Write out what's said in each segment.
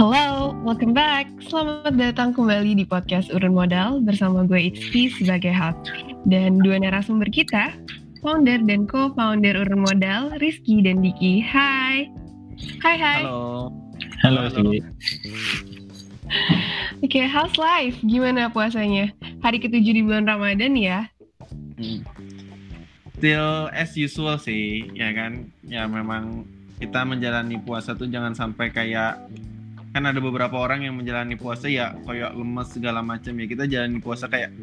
Halo, welcome back. Selamat datang kembali di podcast Urun Modal bersama gue Itzpi sebagai host. Dan dua narasumber kita, founder dan co-founder Urun Modal, Rizky dan Diki. Hai. Hai, hai. Halo. Halo, Halo. Oke, okay, how's life? Gimana puasanya? Hari ketujuh di bulan Ramadan ya? Hmm. Still as usual sih, ya kan? Ya memang kita menjalani puasa tuh jangan sampai kayak kan ada beberapa orang yang menjalani puasa ya kayak lemes segala macam ya. Kita jalani puasa kayak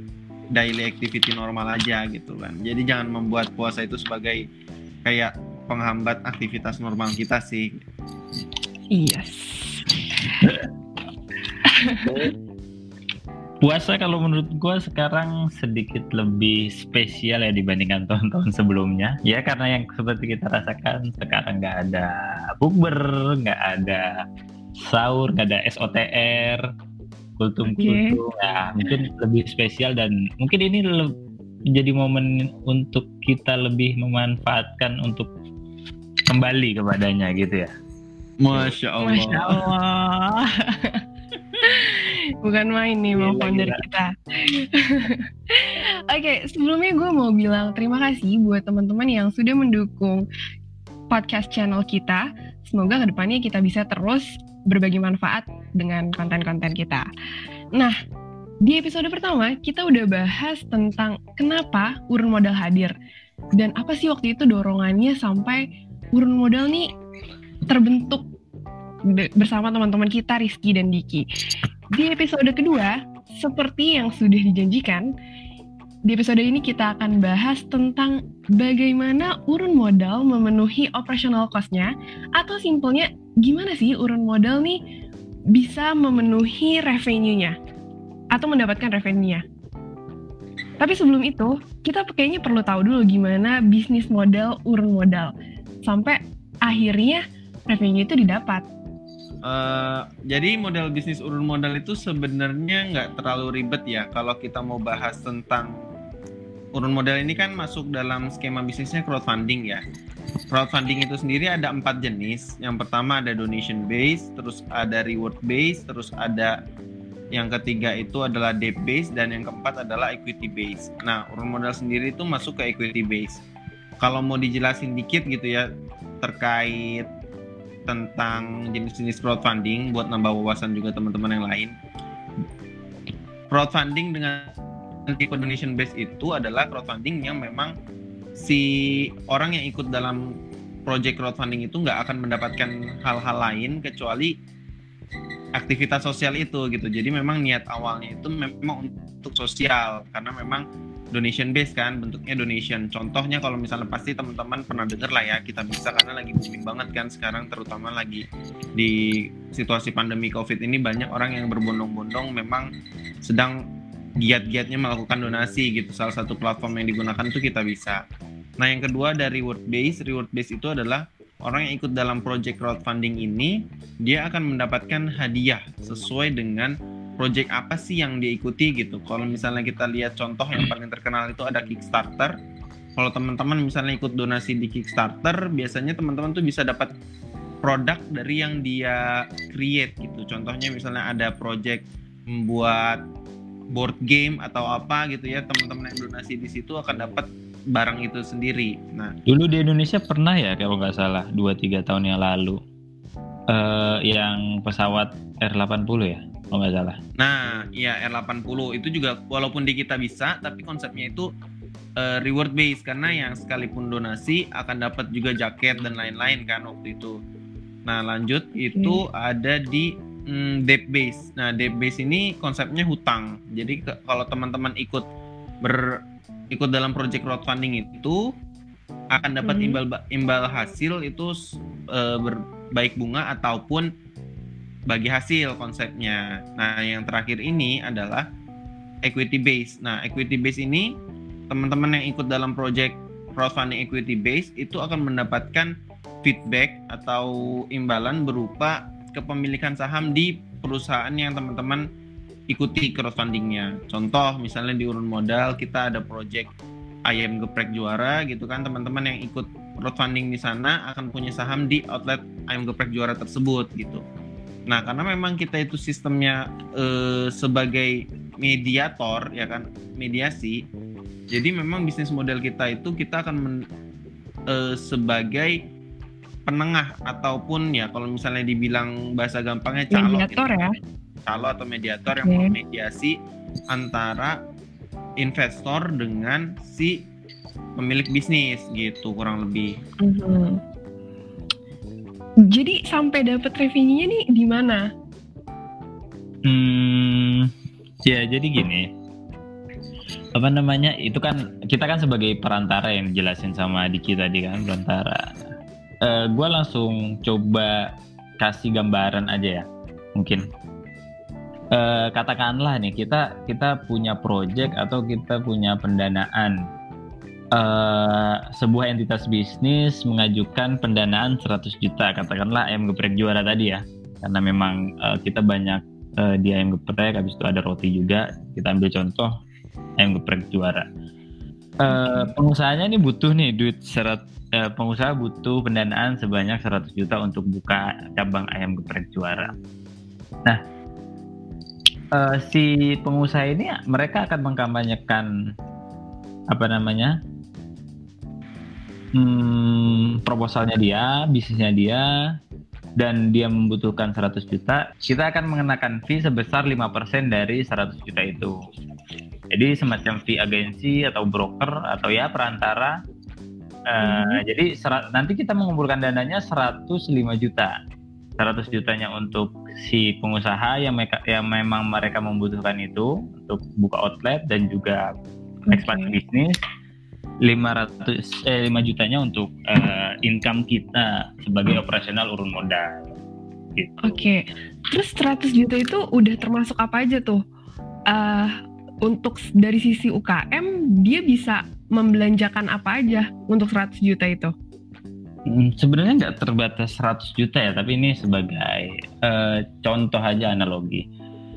daily activity normal aja gitu kan. Jadi jangan membuat puasa itu sebagai kayak penghambat aktivitas normal kita sih. Yes. Puasa kalau menurut gue sekarang sedikit lebih spesial ya dibandingkan tahun-tahun sebelumnya. Ya karena yang seperti kita rasakan sekarang nggak ada bukber nggak ada sahur nggak ada SOTR kultum kultum okay. ya mungkin lebih spesial dan mungkin ini menjadi momen untuk kita lebih memanfaatkan untuk kembali kepadanya gitu ya. Masya Allah. Masya Allah. Bukan main nih mau founder kita. Oke, okay, sebelumnya gue mau bilang terima kasih buat teman-teman yang sudah mendukung podcast channel kita. Semoga ke depannya kita bisa terus berbagi manfaat dengan konten-konten kita. Nah, di episode pertama kita udah bahas tentang kenapa urun modal hadir dan apa sih waktu itu dorongannya sampai urun modal nih terbentuk bersama teman-teman kita Rizky dan Diki. Di episode kedua, seperti yang sudah dijanjikan, di episode ini kita akan bahas tentang bagaimana urun modal memenuhi operational cost-nya atau simpelnya gimana sih urun modal nih bisa memenuhi revenue-nya atau mendapatkan revenue-nya. Tapi sebelum itu, kita kayaknya perlu tahu dulu gimana bisnis modal urun modal sampai akhirnya revenue itu didapat. Uh, jadi model bisnis urun modal itu sebenarnya nggak terlalu ribet ya kalau kita mau bahas tentang urun modal ini kan masuk dalam skema bisnisnya crowdfunding ya crowdfunding itu sendiri ada empat jenis. Yang pertama ada donation base, terus ada reward base, terus ada yang ketiga itu adalah debt base dan yang keempat adalah equity base. Nah, urun modal sendiri itu masuk ke equity base. Kalau mau dijelasin dikit gitu ya terkait tentang jenis-jenis crowdfunding buat nambah wawasan juga teman-teman yang lain. Crowdfunding dengan tipe donation base itu adalah crowdfunding yang memang si orang yang ikut dalam project crowdfunding itu nggak akan mendapatkan hal-hal lain kecuali aktivitas sosial itu gitu. Jadi memang niat awalnya itu memang untuk sosial karena memang donation base kan bentuknya donation. Contohnya kalau misalnya pasti teman-teman pernah dengar lah ya kita bisa karena lagi booming banget kan sekarang terutama lagi di situasi pandemi Covid ini banyak orang yang berbondong-bondong memang sedang giat-giatnya melakukan donasi gitu. Salah satu platform yang digunakan itu kita bisa. Nah, yang kedua dari reward base, reward base itu adalah orang yang ikut dalam project crowdfunding ini, dia akan mendapatkan hadiah sesuai dengan project apa sih yang dia ikuti gitu. Kalau misalnya kita lihat contoh yang paling terkenal itu ada Kickstarter. Kalau teman-teman misalnya ikut donasi di Kickstarter, biasanya teman-teman tuh bisa dapat produk dari yang dia create gitu. Contohnya misalnya ada project membuat board game atau apa gitu ya teman-teman yang donasi di situ akan dapat barang itu sendiri. Nah, dulu di Indonesia pernah ya kalau nggak salah 2-3 tahun yang lalu uh, yang pesawat R80 ya kalau nggak salah. Nah, iya R80 itu juga walaupun di kita bisa tapi konsepnya itu uh, reward base karena yang sekalipun donasi akan dapat juga jaket dan lain-lain kan waktu itu. Nah, lanjut itu ada di hmm, debt base. Nah, debt base ini konsepnya hutang. Jadi ke, kalau teman-teman ikut ber ikut dalam project crowdfunding itu akan dapat hmm. imbal imbal hasil itu e, baik bunga ataupun bagi hasil konsepnya. Nah, yang terakhir ini adalah equity base. Nah, equity base ini teman-teman yang ikut dalam project crowdfunding equity base itu akan mendapatkan feedback atau imbalan berupa kepemilikan saham di perusahaan yang teman-teman ikuti crowdfundingnya. Contoh misalnya di urun modal kita ada project ayam geprek juara gitu kan teman-teman yang ikut crowdfunding di sana akan punya saham di outlet ayam geprek juara tersebut gitu. Nah, karena memang kita itu sistemnya eh, sebagai mediator, ya kan, mediasi. Jadi memang bisnis model kita itu kita akan men, eh, sebagai penengah ataupun ya kalau misalnya dibilang bahasa gampangnya calo Mediator gitu. ya. calo atau mediator yang Oke. memediasi antara investor dengan si pemilik bisnis gitu kurang lebih. Mhm. Jadi sampai dapat revenue-nya nih di mana? Hmm, ya jadi gini. Apa namanya? Itu kan kita kan sebagai perantara yang dijelasin sama Diki tadi kan perantara. Eh gue langsung coba kasih gambaran aja ya, mungkin. Eh katakanlah nih kita kita punya project atau kita punya pendanaan. Eh sebuah entitas bisnis mengajukan pendanaan 100 juta, katakanlah ayam geprek juara tadi ya, karena memang eh, kita banyak eh, di ayam geprek habis itu ada roti juga kita ambil contoh ayam geprek juara Eh, pengusahanya ini butuh nih duit serat eh, pengusaha butuh pendanaan sebanyak 100 juta untuk buka cabang ayam geprek juara nah eh, si pengusaha ini mereka akan mengkampanyekan apa namanya hmm, proposalnya dia bisnisnya dia dan dia membutuhkan 100 juta, kita akan mengenakan fee sebesar 5% dari 100 juta itu. Jadi semacam fee agensi atau broker atau ya perantara. Eh, Jadi serat- nanti kita mengumpulkan dananya 105 juta. 100 jutanya untuk si pengusaha yang mereka yang memang mereka membutuhkan itu untuk buka outlet dan juga ekspansi bisnis. 500 eh 5 jutanya untuk eh, income kita sebagai operasional urun modal. Gitu. Oke, terus 100 juta itu udah termasuk apa aja tuh? Eh untuk dari sisi UKM dia bisa membelanjakan apa aja untuk 100 juta itu? Hmm, Sebenarnya nggak terbatas 100 juta ya, tapi ini sebagai eh, contoh aja analogi.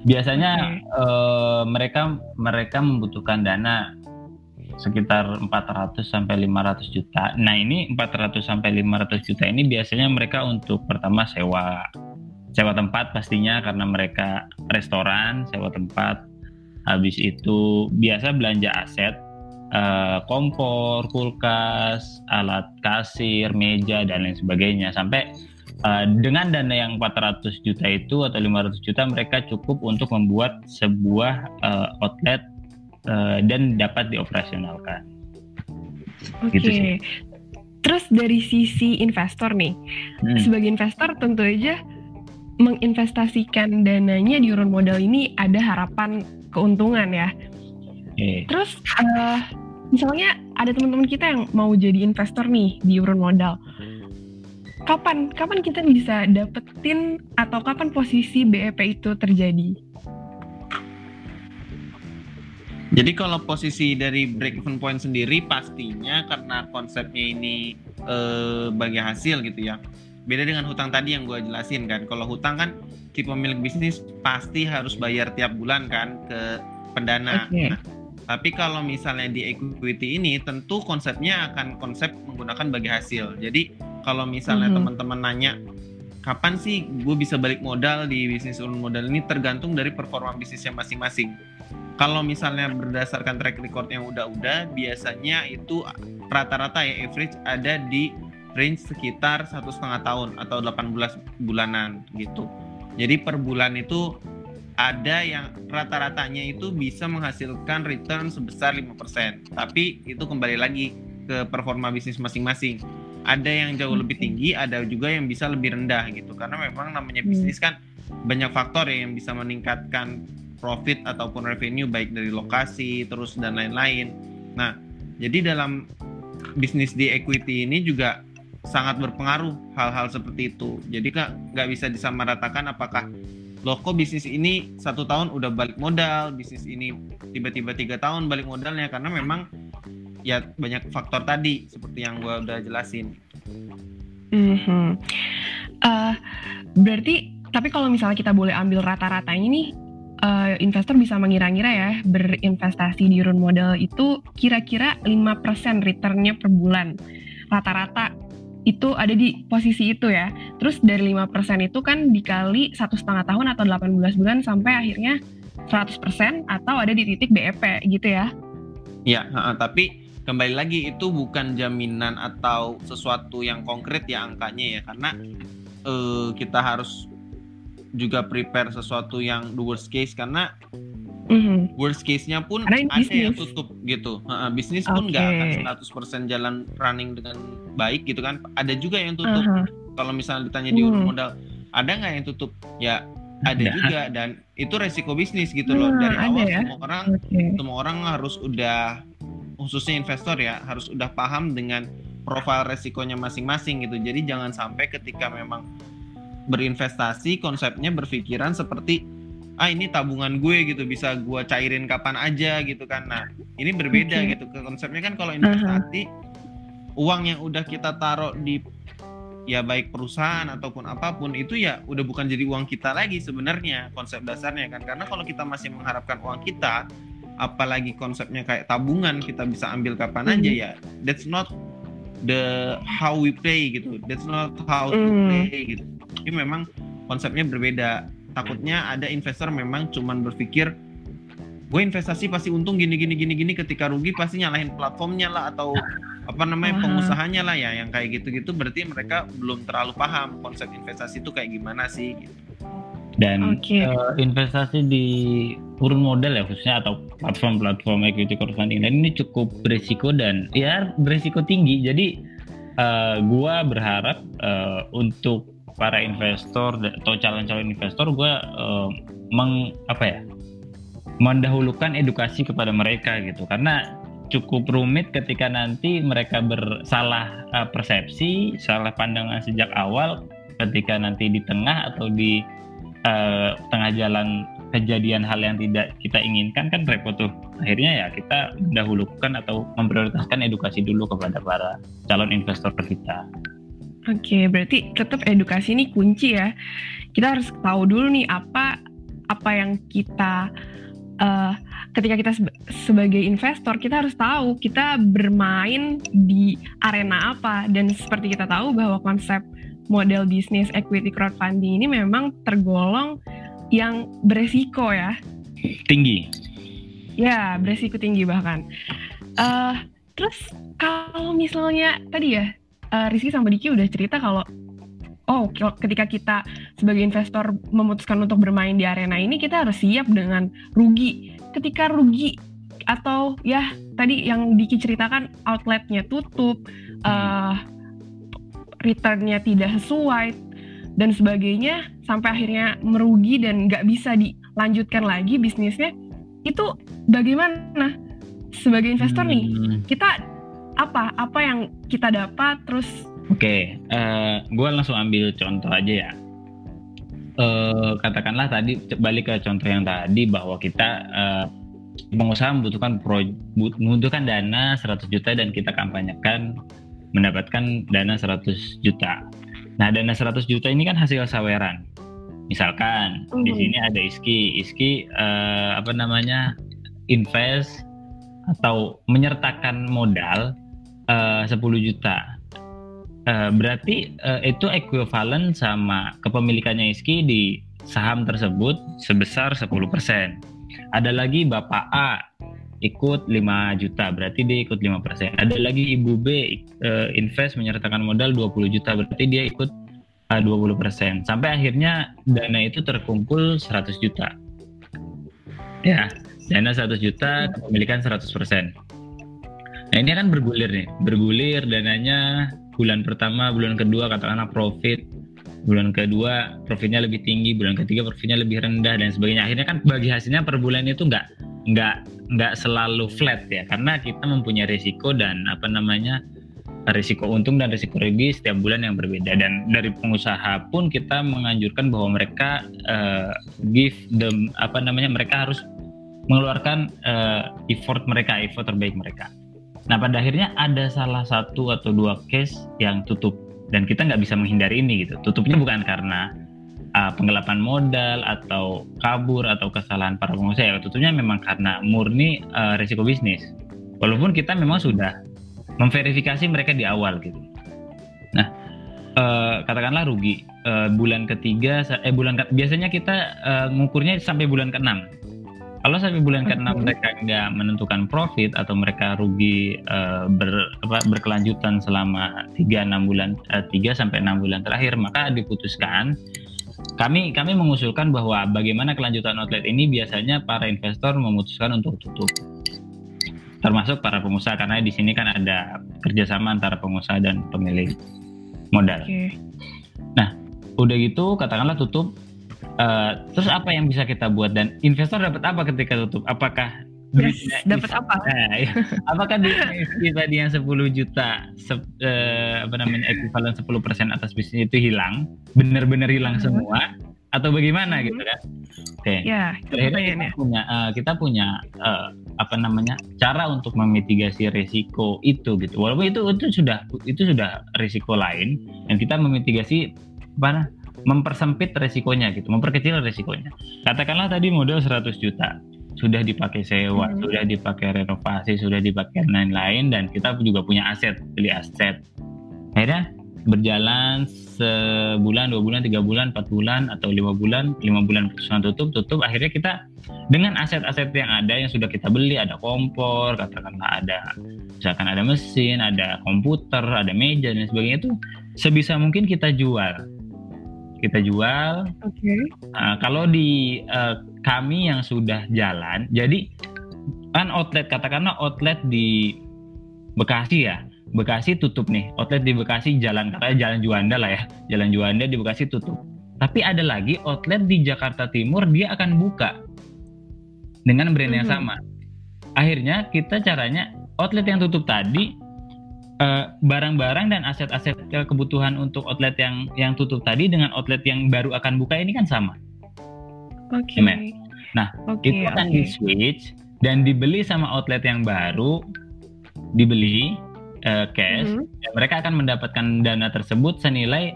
Biasanya eh, mereka mereka membutuhkan dana sekitar 400 sampai 500 juta. Nah, ini 400 sampai 500 juta ini biasanya mereka untuk pertama sewa sewa tempat pastinya karena mereka restoran, sewa tempat. Habis itu biasa belanja aset eh, kompor, kulkas, alat kasir, meja dan lain sebagainya sampai eh, dengan dana yang 400 juta itu atau 500 juta mereka cukup untuk membuat sebuah eh, outlet dan dapat dioperasionalkan. Oke. Gitu sih. Terus dari sisi investor nih, Hmm. sebagai investor tentu aja menginvestasikan dananya di urun modal ini ada harapan keuntungan ya. Oke. Terus eh, misalnya ada teman-teman kita yang mau jadi investor nih di urun modal. Kapan kapan kita bisa dapetin atau kapan posisi BEP itu terjadi? Jadi kalau posisi dari break even point sendiri pastinya karena konsepnya ini eh, bagi hasil gitu ya. Beda dengan hutang tadi yang gue jelasin kan. Kalau hutang kan si pemilik bisnis pasti harus bayar tiap bulan kan ke pendana. Oke. Nah, tapi kalau misalnya di equity ini tentu konsepnya akan konsep menggunakan bagi hasil. Jadi kalau misalnya Mhm. teman-teman nanya kapan sih gue bisa balik modal di bisnis urun modal ini tergantung dari performa bisnisnya masing-masing. Kalau misalnya berdasarkan track record yang udah-udah, biasanya itu rata-rata ya average ada di range sekitar satu setengah tahun atau 18 bulanan gitu. Jadi per bulan itu ada yang rata-ratanya itu bisa menghasilkan return sebesar 5%. Tapi itu kembali lagi ke performa bisnis masing-masing. Ada yang jauh lebih tinggi, ada juga yang bisa lebih rendah gitu. Karena memang namanya Hmm. bisnis kan banyak faktor ya yang bisa meningkatkan profit ataupun revenue baik dari lokasi terus dan lain-lain. Nah, jadi dalam bisnis di equity ini juga sangat berpengaruh hal-hal seperti itu. Jadi kak nggak bisa disamaratakan apakah loh kok bisnis ini satu tahun udah balik modal, bisnis ini tiba-tiba tiga tahun balik modalnya karena memang ya banyak faktor tadi seperti yang gua udah jelasin. Mhm. Eh, berarti tapi kalau misalnya kita boleh ambil rata-rata ini eh, investor bisa mengira-ngira ya berinvestasi di urun modal itu kira-kira 5% returnnya per bulan rata-rata itu ada di posisi itu ya Terus dari 5% itu kan dikali satu setengah tahun atau 18 bulan sampai akhirnya 100% atau ada di titik BEP gitu ya. Ya, tapi kembali lagi itu bukan jaminan atau sesuatu yang konkret ya angkanya ya karena uh, kita harus juga prepare sesuatu yang the worst case karena mm-hmm. worst case-nya pun ada yang tutup gitu. Uh, bisnis pun nggak okay. akan 100% jalan running dengan baik gitu kan. Ada juga yang tutup. Uh-huh. Kalau misalnya ditanya di urun mm. modal, ada nggak yang tutup? Ya ada ya. juga dan itu resiko bisnis gitu loh. Dari awal ya? semua orang okay. semua orang harus udah khususnya investor ya harus udah paham dengan profil resikonya masing-masing gitu. Jadi jangan sampai ketika memang berinvestasi konsepnya berpikiran seperti ah ini tabungan gue gitu bisa gue cairin kapan aja gitu kan. Nah, ini berbeda okay. gitu ke konsepnya kan kalau investasi uh-huh. uang yang udah kita taruh di ya baik perusahaan ataupun apa pun itu ya udah bukan jadi uang kita lagi sebenarnya konsep dasarnya kan karena kalau kita masih mengharapkan uang kita apalagi konsepnya kayak tabungan kita bisa ambil kapan mm. aja ya that's not the how we play gitu that's not how mm. to play gitu ini memang konsepnya berbeda takutnya ada investor memang cuman berpikir gue investasi pasti untung gini gini gini gini ketika rugi pasti nyalahin platformnya lah atau apa namanya pengusahanya lah ya yang kayak gitu-gitu berarti mereka belum terlalu paham konsep investasi itu kayak gimana sih gitu. Dan okay. uh, eh, investasi di urun modal ya khususnya atau platform-platform equity crowdfunding dan ini cukup berisiko dan ya berisiko tinggi. Jadi uh, gua berharap uh, untuk para investor atau calon-calon investor gua uh, meng apa ya mendahulukan edukasi kepada mereka gitu. Karena cukup rumit ketika nanti mereka bersalah uh, persepsi, salah pandangan sejak awal ketika nanti di tengah atau di uh, tengah jalan kejadian hal yang tidak kita inginkan kan repot tuh. Akhirnya ya kita mendahulukan atau memprioritaskan edukasi dulu kepada para calon investor kita. Oke, berarti tetap edukasi ini kunci ya. Kita harus tahu dulu nih apa apa yang kita uh, ketika kita sebagai investor kita harus tahu kita bermain di arena apa dan seperti kita tahu bahwa konsep model bisnis equity crowdfunding ini memang tergolong yang beresiko ya. Tinggi. Ya, beresiko tinggi bahkan. Uh, terus kalau misalnya tadi ya, uh, Rizky sama Diki udah cerita kalau oh ketika kita sebagai investor memutuskan untuk bermain di arena ini kita harus siap dengan rugi. Ketika rugi atau ya tadi yang Diki ceritakan outletnya tutup, uh, returnnya tidak sesuai dan sebagainya sampai akhirnya merugi dan nggak bisa dilanjutkan lagi bisnisnya itu bagaimana sebagai investor hmm. nih kita apa apa yang kita dapat terus oke okay, uh, eh, gue langsung ambil contoh aja ya uh, katakanlah tadi balik ke contoh yang tadi bahwa kita uh, pengusaha membutuhkan pro, membutuhkan dana 100 juta dan kita kampanyekan mendapatkan dana 100 juta. Nah, dana 100 juta ini kan hasil saweran. Misalkan uh di sini ada Iski, Iski uh, apa namanya? invest atau menyertakan modal eh, uh, 10 juta. Uh, berarti uh, itu ekuivalen sama kepemilikannya Iski di saham tersebut sebesar 10%. Ada lagi Bapak A ikut 5 juta berarti dia ikut 5% ada lagi ibu B uh, invest menyertakan modal 20 juta berarti dia ikut uh, 20% sampai akhirnya dana itu terkumpul 100 juta. Ya dana 100 juta kepemilikan 100% nah ini kan bergulir nih. Bergulir dananya bulan pertama bulan kedua katakanlah profit. Bulan kedua profitnya lebih tinggi bulan ketiga profitnya lebih rendah dan sebagainya. Akhirnya kan bagi hasilnya per bulan itu nggak nggak nggak selalu flat ya karena kita mempunyai risiko dan apa namanya risiko untung dan risiko rugi setiap bulan yang berbeda dan dari pengusaha pun kita menganjurkan bahwa mereka uh, give them apa namanya mereka harus mengeluarkan uh, effort mereka effort terbaik mereka. Nah pada akhirnya ada salah satu atau dua case yang tutup dan kita nggak bisa menghindari ini gitu. Tutupnya bukan karena uh, penggelapan modal atau kabur atau kesalahan para pengusaha. Ya tentunya memang karena murni uh, risiko bisnis. Walaupun kita memang sudah memverifikasi mereka di awal gitu. Nah uh, katakanlah rugi. Uh, bulan ketiga eh bulan biasanya kita uh, ngukurnya sampai bulan keenam. Kalau sampai bulan ke-6 mereka nggak menentukan profit atau mereka rugi uh, ber, apa, berkelanjutan selama 3 6 bulan uh, 3 sampai 6 bulan terakhir maka diputuskan kami kami mengusulkan bahwa bagaimana kelanjutan outlet ini biasanya para investor memutuskan untuk tutup termasuk para pengusaha karena di sini kan ada kerjasama antara pengusaha dan pemilik modal. Okay. Nah, udah gitu katakanlah tutup. Uh, terus apa yang bisa kita buat dan investor dapat apa ketika tutup? Apakah yes, dapat apa? Nah, ya. apakah duitnya tadi yang 10 juta se, uh, apa namanya ekuivalen 10% atas bisnis itu hilang, benar-benar hilang hmm. semua atau bagaimana hmm. gitu kan? Oke. Okay. Ya, kita punya uh, kita punya uh, apa namanya cara untuk memitigasi risiko itu gitu walaupun itu itu sudah itu sudah risiko lain yang kita memitigasi mana mempersempit risikonya gitu memperkecil risikonya katakanlah tadi modal 100 juta sudah dipakai sewa hmm. sudah dipakai renovasi sudah dipakai lain-lain dan kita juga punya aset beli aset akhirnya berjalan sebulan, dua bulan, tiga bulan, empat bulan, atau lima bulan, lima bulan perusahaan tutup, tutup, akhirnya kita dengan aset-aset yang ada yang sudah kita beli, ada kompor, katakanlah ada, misalkan ada mesin, ada komputer, ada meja dan sebagainya itu sebisa mungkin kita jual. Kita jual. Oke. Okay. Uh, kalau di uh, kami yang sudah jalan, jadi kan outlet katakanlah outlet di Bekasi ya. Bekasi tutup nih outlet di Bekasi jalan katanya jalan Juanda lah ya. Jalan Juanda di Bekasi tutup. Tapi ada lagi outlet di Jakarta Timur dia akan buka. Dengan brand yang mhm. sama. Akhirnya kita caranya outlet yang tutup tadi eh, barang-barang dan aset-aset kebutuhan untuk outlet yang yang tutup tadi dengan outlet yang baru akan buka ini kan sama oke okay. nah okay, itu akan okay. di switch dan dibeli sama outlet yang baru dibeli uh, cash, mm -hmm. mereka akan mendapatkan dana tersebut senilai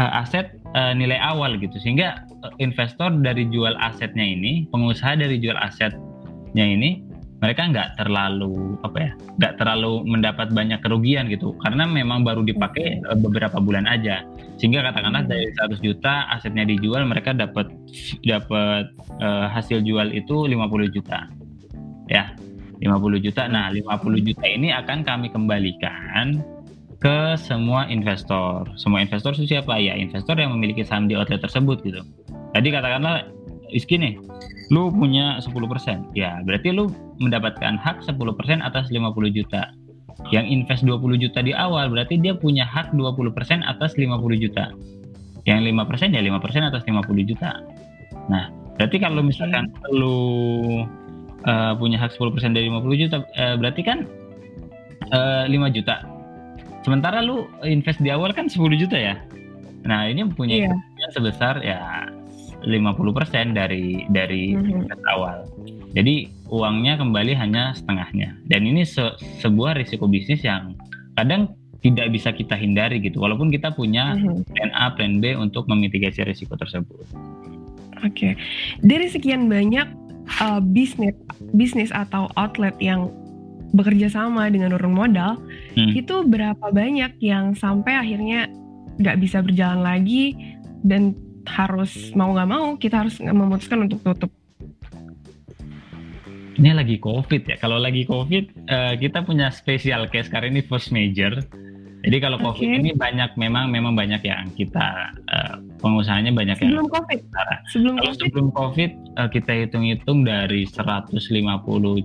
uh, aset uh, nilai awal gitu. Sehingga uh, investor dari jual asetnya ini, pengusaha dari jual asetnya ini, mereka nggak terlalu apa ya, nggak terlalu mendapat banyak kerugian gitu, karena memang baru dipakai uh, beberapa bulan aja. Sehingga katakanlah dari 100 juta asetnya dijual, mereka dapat dapat uh, hasil jual itu 50 juta. Ya, 50 juta. Nah, 50 juta ini akan kami kembalikan ke semua investor. Semua investor itu siapa? Ya, investor yang memiliki saham di outlet tersebut gitu. Tadi katakanlah Iski nih, lu punya 10%. Ya, berarti lu mendapatkan hak 10% atas 50 juta. Yang invest 20 juta di awal berarti dia punya hak 20% atas 50 juta. Yang 5% ya 5% atas 50 juta. Nah, berarti kalau misalkan lu uh, punya hak 10% dari 50 juta uh, berarti kan uh, eh, 5 juta sementara lu invest di awal kan 10 juta ya nah ini punya yeah. sebesar ya 50% dari dari mm -hmm. awal jadi uangnya kembali hanya setengahnya dan ini se sebuah risiko bisnis yang kadang tidak bisa kita hindari gitu walaupun kita punya -hmm. plan A plan B untuk memitigasi risiko tersebut oke okay. dari sekian banyak uh, bisnis bisnis atau outlet yang bekerja sama dengan urun modal hmm. itu berapa banyak yang sampai akhirnya nggak bisa berjalan lagi dan harus mau nggak mau kita harus memutuskan untuk tutup. Ini lagi COVID ya. Kalau lagi COVID uh, kita punya special case karena ini first major jadi kalau okay. COVID ini banyak memang memang banyak yang kita uh, pengusahanya banyak sebelum yang COVID. Sebelum kalau COVID. sebelum COVID uh, kita hitung-hitung dari 150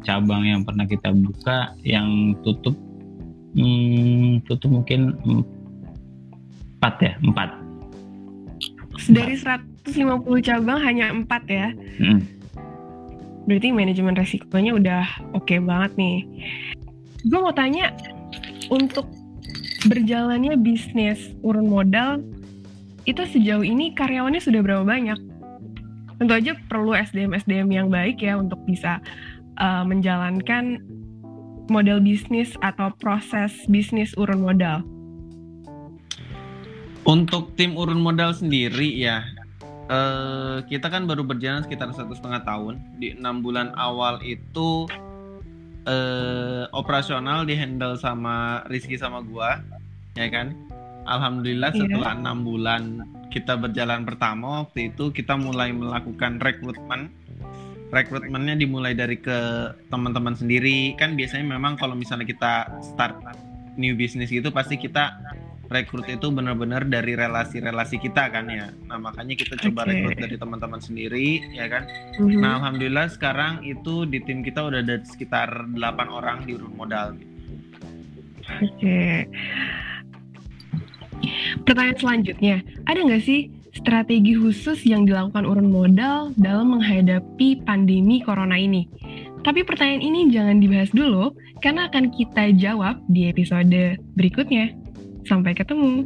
cabang yang pernah kita buka yang tutup hmm, tutup mungkin empat ya empat. Dari 150 cabang hanya empat ya. Hmm. Berarti manajemen resikonya udah oke okay banget nih. Gue mau tanya untuk berjalannya bisnis urun modal itu sejauh ini karyawannya sudah berapa banyak? Tentu aja perlu SDM-SDM yang baik ya untuk bisa uh, menjalankan model bisnis atau proses bisnis urun modal. Untuk tim urun modal sendiri ya, uh, kita kan baru berjalan sekitar satu setengah tahun. Di enam bulan awal itu uh, operasional dihandle sama Rizky sama gua ya kan Alhamdulillah Iya. setelah enam bulan kita berjalan pertama waktu itu kita mulai melakukan rekrutmen. Rekrutmennya dimulai dari ke teman-teman sendiri. Kan biasanya memang kalau misalnya kita start new business gitu pasti kita rekrut itu benar-benar dari relasi-relasi kita kan ya. Nah makanya kita coba Oke. rekrut dari teman-teman sendiri ya kan. Mhm. Nah alhamdulillah sekarang itu di tim kita udah ada sekitar 8 orang di urun modal. Oke. Pertanyaan selanjutnya, ada nggak sih strategi khusus yang dilakukan urun modal dalam menghadapi pandemi corona ini? Tapi pertanyaan ini jangan dibahas dulu, karena akan kita jawab di episode berikutnya. Sampai ketemu.